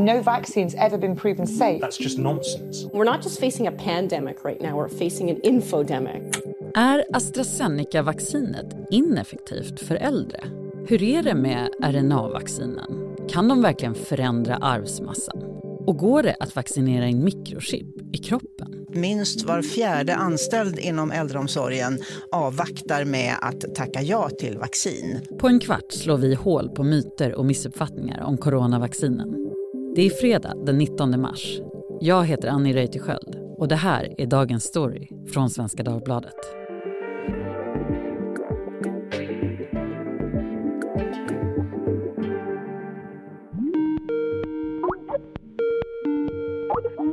No vaccine's ever been proven safe. That's just nonsense. We're not just facing a pandemic right now, we're facing an infodemic. Är AstraZeneca-vaccinet ineffektivt för äldre? Hur är det med RNA-vaccinen? Kan de verkligen förändra arvsmassan? Och går det att vaccinera in mikrochip i kroppen? Minst var fjärde anställd inom äldreomsorgen avvaktar med att tacka ja till vaccin. På en kvart slår vi hål på myter och missuppfattningar om coronavaccinen. Det är fredag den 19 mars. Jag heter Annie Reuterskiöld och det här är dagens story från Svenska Dagbladet.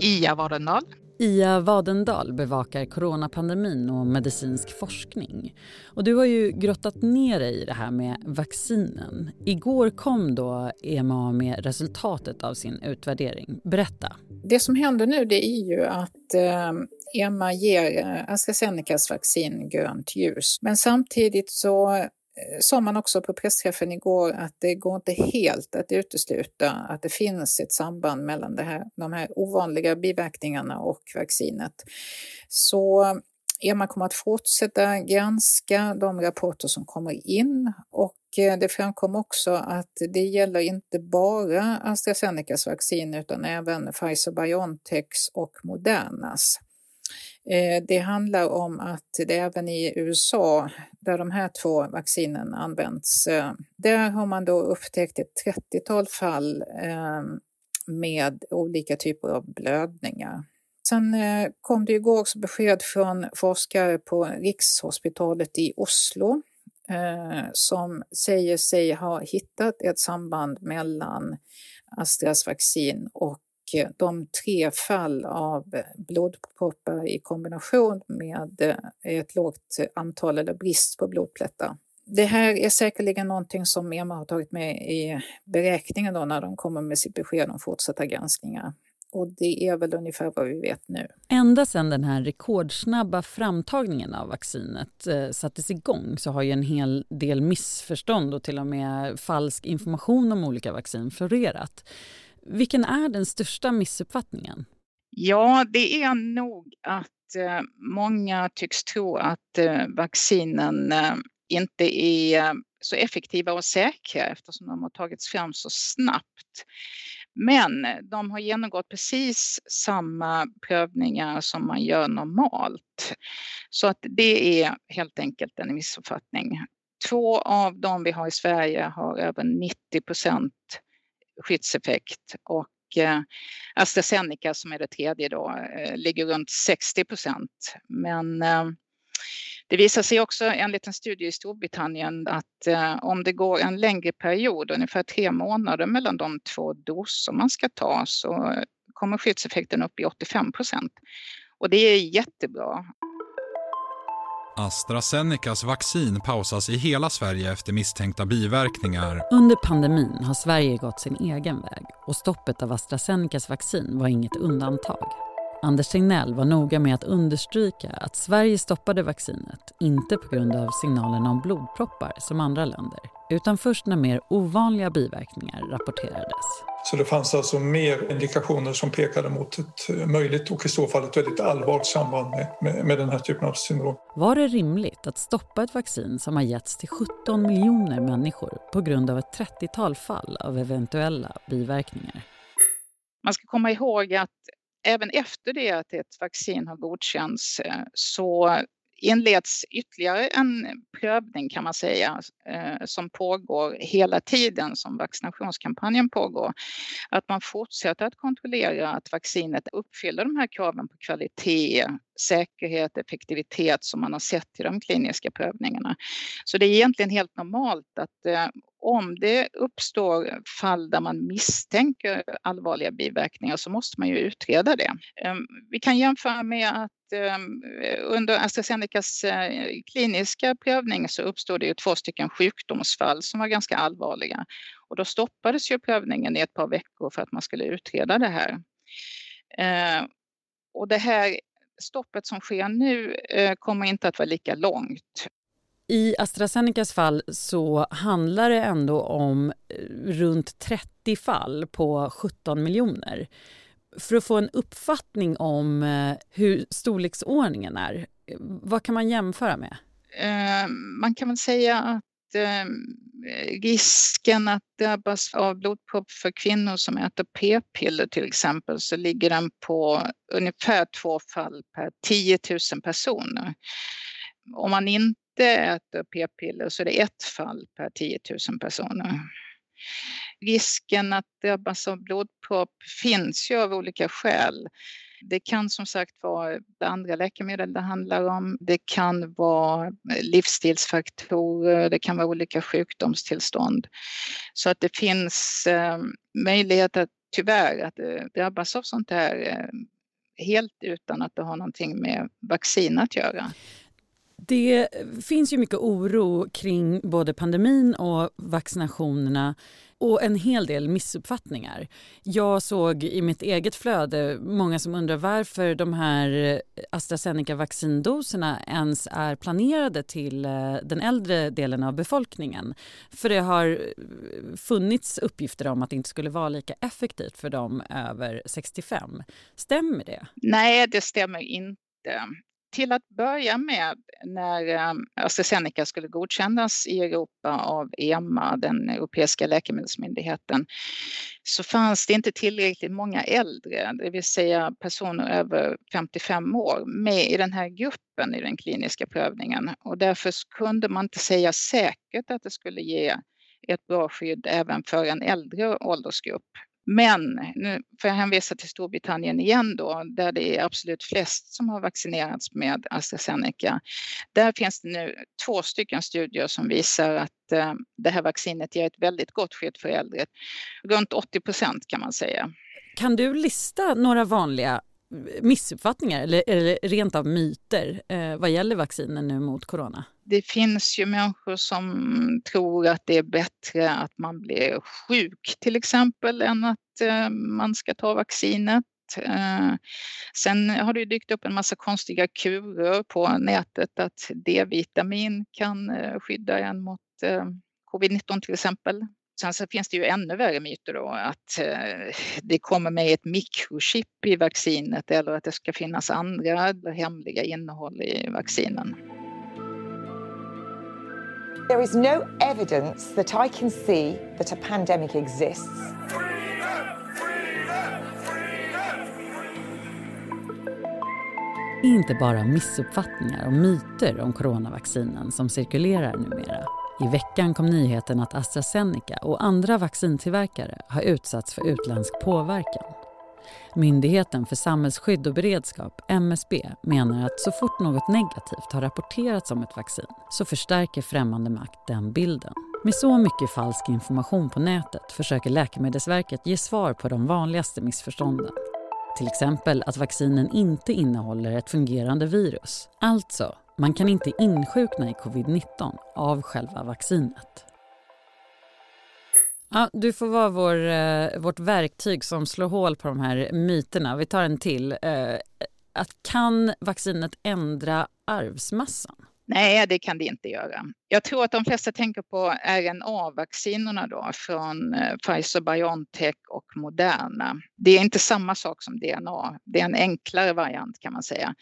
Ia Warendal. Ia Wadendal bevakar coronapandemin och medicinsk forskning. Och du har ju grottat ner dig i det här med vaccinen. Igår kom då EMA med resultatet av sin utvärdering. Berätta. Det som händer nu det är ju att eh, EMA ger eh, AstraZenecas vaccin grönt ljus. Men samtidigt så Eh, sa man också på pressträffen igår att det går inte helt att utesluta att det finns ett samband mellan det här, de här ovanliga biverkningarna och vaccinet. Så EMA kommer att fortsätta granska de rapporter som kommer in och eh, det framkom också att det gäller inte bara AstraZenecas vaccin utan även Pfizer-Biontechs och Modernas. Eh, det handlar om att det även i USA, där de här två vaccinen används, eh, där har man då upptäckt ett 30-tal fall ehm, med olika typer av blödningar. Sen eh, kom det igår också besked från forskare på Rikshospitalet i Oslo som säger sig ha hittat ett samband mellan Astras vaccin och de tre fall av eh, blodproppar i kombination med eh, ett lågt antal eller brist på blodplättar. Det här är säkerligen någonting som EMA har tagit med i beräkningen då när de kommer med sitt besked om fortsatta granskningar. Och det är väl ungefär vad vi vet nu. Ända sedan den här rekordsnabba framtagningen av vaccinet eh, sattes igång så har ju en hel del missförstånd och till och med falsk information om olika vaccin florerat. Vilken är den största missuppfattningen? Ja, det är nog att eh, många tycks tro att eh, vaccinen eh, inte är så effektiva och säkra eftersom de har tagits fram så snabbt. Men de har genomgått precis samma prövningar som man gör normalt. Så att det är helt enkelt en missuppfattning. Två av dem vi har i Sverige har över 90 procent skyddseffekt och eh, AstraZeneca som är det tredje då eh, ligger runt 60 procent. Men eh, det visar sig också enligt en studie i Storbritannien att eh, om det går en längre period, ungefär tre månader mellan de två doser man ska ta så kommer skyddseffekten upp i 85 procent. Och det är jättebra. AstraZenecas vaccin pausas i hela Sverige efter misstänkta biverkningar. Under pandemin har Sverige gått sin egen väg och stoppet av AstraZenecas vaccin var inget undantag. Anders Tegnell var noga med att understryka att Sverige stoppade vaccinet inte på grund av signalerna om blodproppar som andra länder utan först när mer ovanliga biverkningar rapporterades. Så det fanns alltså mer indikationer som pekade mot ett möjligt och i så fall ett väldigt allvarligt samband med, med, med den här typen av syndrom. Var det rimligt att stoppa ett vaccin som har getts till 17 miljoner människor på grund av ett 30-tal fall av eventuella biverkningar? Man ska komma ihåg att även efter det att ett vaccin har godkänts eh, så inleds ytterligare en prövning kan man säga eh, som pågår hela tiden som vaccinationskampanjen pågår. Att man fortsätter att kontrollera att vaccinet uppfyller de här kraven på kvalitet, säkerhet, effektivitet som man har sett i de kliniska prövningarna. Så det är egentligen helt normalt att eh, om det uppstår fall där man misstänker allvarliga biverkningar så måste man ju utreda det. Ehm, vi kan jämföra med att ehm, under AstraZenecas eh, kliniska prövning så uppstod det ju två stycken sjukdomsfall som var ganska allvarliga och då stoppades ju prövningen i ett par veckor för att man skulle utreda det här. Ehm, och det här stoppet som sker nu eh, kommer inte att vara lika långt i AstraZenecas fall så handlar det ändå om eh, runt 30 fall på 17 miljoner. För att få en uppfattning om eh, hur storleksordningen är, eh, vad kan man jämföra med? Man kan väl säga att risken att drabbas av blodpropp för kvinnor som äter p-piller till exempel så ligger den på ungefär två fall per 10 000 personer. Om man inte äter p-piller så är det ett fall per 10 000 personer. Risken att drabbas av blodpropp finns ju av olika skäl. Det kan som sagt vara andra läkemedel det handlar om. Det kan vara livsstilsfaktorer, det kan vara olika sjukdomstillstånd. Så att det finns eh, möjlighet att tyvärr att eh, drabbas av sånt här eh, helt utan att det har någonting med vaccin att göra. Det finns ju mycket oro kring både pandemin och vaccinationerna och en hel del missuppfattningar. Jag såg i mitt eget flöde många som undrar varför de här AstraZeneca-vaccindoserna ens är planerade till eh, den äldre delen av befolkningen. För det har eh, funnits uppgifter om att det inte skulle vara lika effektivt för dem över 65. Stämmer det? Nej, det stämmer inte till att börja med när ehm, AstraZeneca skulle godkännas i Europa av EMA, den europeiska läkemedelsmyndigheten, så fanns det inte tillräckligt många äldre, det vill säga personer över 55 år, med i den här gruppen i den kliniska prövningen. Och därför kunde man inte säga säkert att det skulle ge ett bra skydd även för en äldre åldersgrupp. Men nu får jag hänvisa till Storbritannien igen då, där det är absolut flest som har vaccinerats med AstraZeneca. Där finns det nu två stycken studier som visar att eh, det här vaccinet ger ett väldigt gott skydd för äldre. Runt 80 procent kan man säga. Kan du lista några vanliga eh, missuppfattningar eller, eller rent av myter eh, vad gäller vaccinen nu mot corona? Det finns ju människor som tror att det är bättre att man blir sjuk till exempel än att eh, man ska ta vaccinet. Eh, sen har det dykt upp en massa konstiga kurer på nätet att D-vitamin kan eh, skydda en mot covid-19 till exempel. Sen så finns det ju ännu värre myter då att det kommer med ett mikrochip i vaccinet eller att det ska finnas andra hemliga innehåll i vaccinen. There is no evidence that I can see that a pandemic exists. Det är inte bara missuppfattningar och myter om coronavaccinen som cirkulerar numera. I veckan kom nyheten att AstraZeneca och andra vaccintillverkare har utsatts för utländsk påverkan. Myndigheten för samhällsskydd och beredskap, MSB, menar att så fort något negativt har rapporterats om ett vaccin så förstärker främmande makt den bilden. Med så mycket falsk information på nätet försöker Läkemedelsverket ge svar på de vanligaste missförstånden. Till exempel att vaccinen inte innehåller ett fungerande virus. Alltså man kan inte insjukna i covid-19 av själva vaccinet. Ja, du får vara vår, eh, vårt verktyg som slår hål på de här myterna. Vi tar en till. Eh, att kan vaccinet ändra arvsmassan? Nej, det kan det inte göra. Jag tror att de flesta tänker på RNA-vaccinerna då från eh, Pfizer, Biontech och Moderna. Det är inte samma sak som DNA. Det är en enklare variant kan man säga.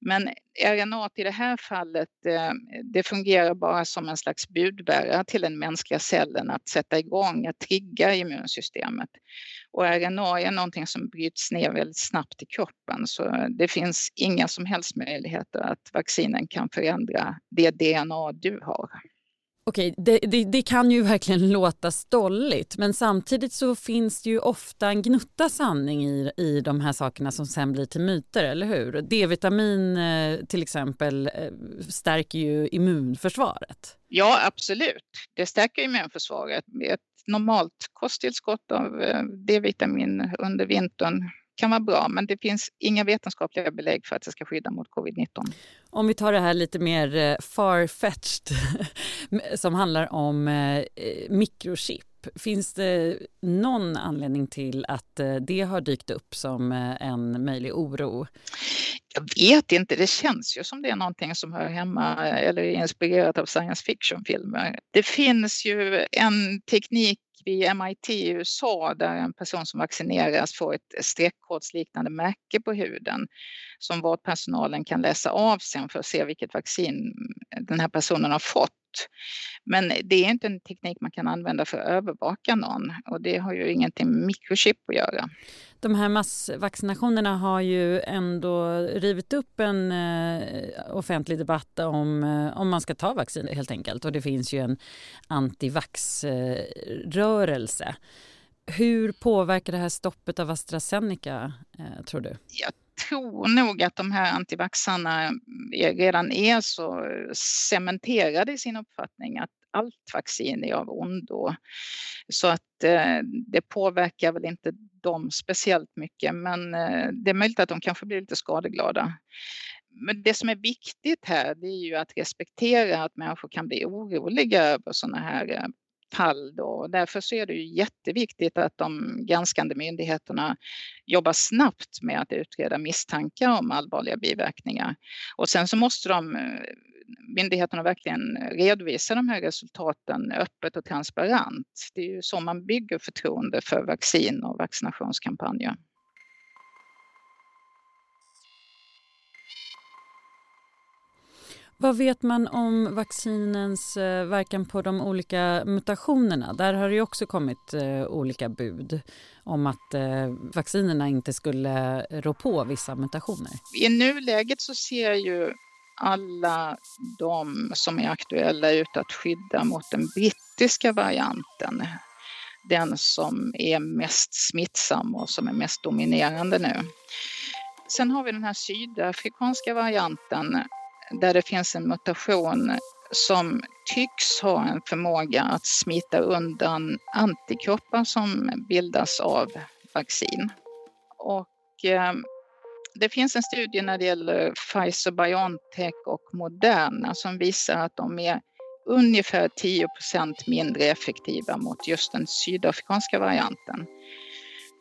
Men RNA i det här fallet, eh, det fungerar bara som en slags budbärare till den mänskliga cellen att sätta igång, att trigga immunsystemet. Och RNA är någonting som bryts ner väldigt snabbt i kroppen så det finns inga som helst möjligheter att vaccinen kan förändra det DNA du har. Okej, det, det, det, kan ju verkligen låta stolligt men samtidigt så finns det ju ofta en gnutta sanning i, i de här sakerna som sen blir till myter, eller hur? D-vitamin eh, till exempel eh, stärker ju immunförsvaret. Ja, absolut. Det stärker immunförsvaret. Ett normalt kosttillskott av eh, D-vitamin under vintern kan vara bra, men det finns inga vetenskapliga belägg för att det ska skydda mot covid-19. Om vi tar det här lite mer eh, farfetched far-fetched som handlar om eh, mikrochip. Finns det någon anledning till att det har dykt upp som en möjlig oro? Jag vet inte, det känns ju som det är någonting som hör hemma eller är inspirerat av science fiction-filmer. Det finns ju en teknik vid MIT i USA där en person som vaccineras får ett streckkodsliknande märke på huden som vårdpersonalen kan läsa av sen för att se vilket vaccin den här personen har fått. Men det är inte en teknik man kan använda för att övervaka någon och det har ju ingenting med mikrochip att göra. De här massvaccinationerna har ju ändå rivit upp en eh, offentlig debatt om, eh, om man ska ta vaccin helt enkelt. Och det finns ju en antivaxrörelse. Hur påverkar det här stoppet av AstraZeneca, eh, tror du? Jag tror nog att de här antivaxarna eh, redan är så eh, cementerade i sin uppfattning att allt vaccin är av ondo. Så att eh, det påverkar väl inte dem speciellt mycket, men eh, det är möjligt att de kanske blir lite skadeglada. Men det som är viktigt här, det är ju att respektera att människor kan bli oroliga över sådana här eh, fall. Då. Därför så är det ju jätteviktigt att de granskande myndigheterna jobbar snabbt med att utreda misstankar om allvarliga biverkningar. Och sen så måste de eh, myndigheterna verkligen redovisa de här resultaten öppet och transparent. Det är ju så man bygger förtroende för vaccin och vaccinationskampanjer. Vad vet man om vaccinens eh, verkan på de olika mutationerna? Där har det också kommit eh, olika bud om att eh, vaccinerna inte skulle rå på vissa mutationer. I nuläget så ser ju alla de som är aktuella ut att skydda mot den brittiska varianten. Den som är mest smittsam och som är mest dominerande nu. Sen har vi den här sydafrikanska varianten där det finns en mutation som tycks ha en förmåga att smita undan antikroppar som bildas av vaccin. Och eh, det finns en studie när det gäller Pfizer Biontech och Moderna som visar att de är ungefär 10 mindre effektiva mot just den sydafrikanska varianten.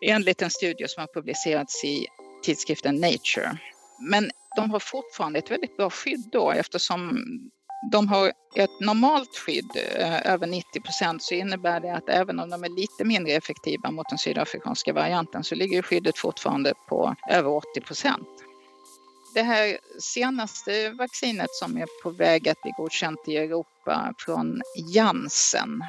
Enligt en studie som har publicerats i tidskriften Nature. Men de har fortfarande ett väldigt bra skydd då eftersom de har ett normalt skydd eh, över 90 procent så innebär det att även om de är lite mindre effektiva mot den sydafrikanska varianten så ligger skyddet fortfarande på över 80 procent. Det här senaste vaccinet som är på väg att bli godkänt i Europa från Janssen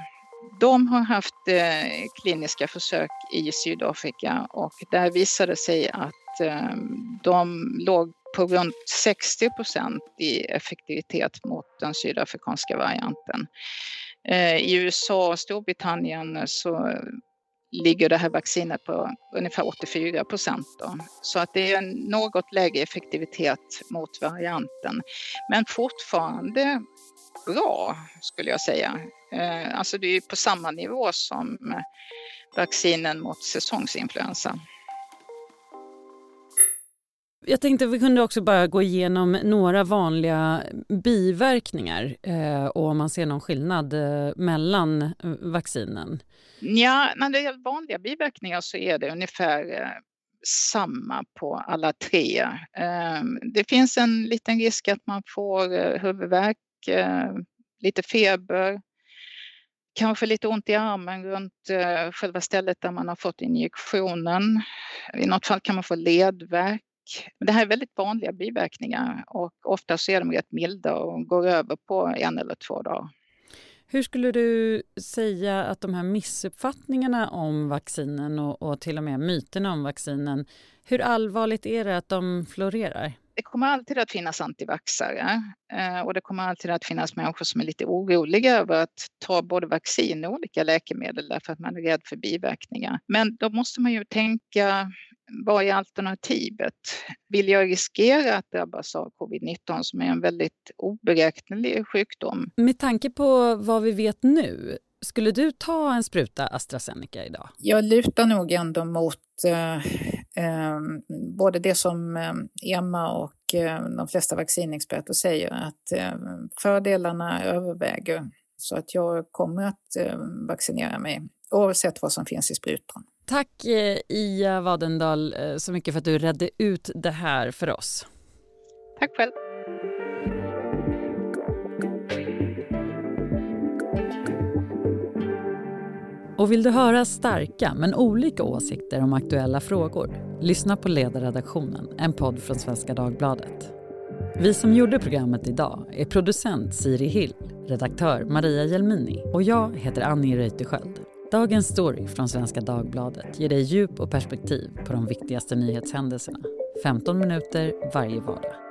de har haft eh, kliniska försök i Sydafrika och där visade det sig att Ehm, de låg på runt 60 procent i effektivitet mot den sydafrikanska varianten. Eh, I USA och Storbritannien så ligger det här vaccinet på ungefär 84 procent. Så att det är en något lägre effektivitet mot varianten. Men fortfarande bra skulle jag säga. Eh, alltså det är på samma nivå som eh, vaccinen mot säsongsinfluensa. Jag tänkte att vi kunde också bara gå igenom några vanliga biverkningar eh, och om man ser någon skillnad eh, mellan eh, vaccinen. Ja, när det gäller vanliga biverkningar så är det ungefär eh, samma på alla tre. Eh, det finns en liten risk att man får eh, huvudvärk, eh, lite feber, kanske lite ont i armen runt eh, själva stället där man har fått injektionen. I något fall kan man få ledvärk det här är väldigt vanliga biverkningar och ofta så är de rätt milda och går över på en eller två dagar. Hur skulle du säga att de här missuppfattningarna om vaccinen och, och till och med myterna om vaccinen, hur allvarligt är det att de florerar? Det kommer alltid att finnas antivaxare eh, och det kommer alltid att finnas människor som är lite oroliga över att ta både vaccin och olika läkemedel därför att man är rädd för biverkningar. Men då måste man ju tänka vad är alternativet? Vill jag riskera att drabbas av covid-19 som är en väldigt oberäknelig sjukdom? Med tanke på vad vi vet nu, skulle du ta en spruta AstraZeneca idag? Jag lutar nog ändå mot eh, eh, både det som eh, Emma och eh, de flesta vaccinexperter säger, att eh, fördelarna överväger. Så att jag kommer att eh, vaccinera mig oavsett vad som finns i sprutan. Tack eh, Ia Wadendal så mycket för att du redde ut det här för oss. Tack själv. Och vill du höra starka men olika åsikter om aktuella frågor? Lyssna på Ledarredaktionen, en podd från Svenska Dagbladet. Vi som gjorde programmet idag är producent Siri Hill, redaktör Maria Jelmini och jag heter Annie Reuterskiöld. Dagens story från Svenska Dagbladet ger dig djup och perspektiv på de viktigaste nyhetshändelserna. 15 minuter varje vardag.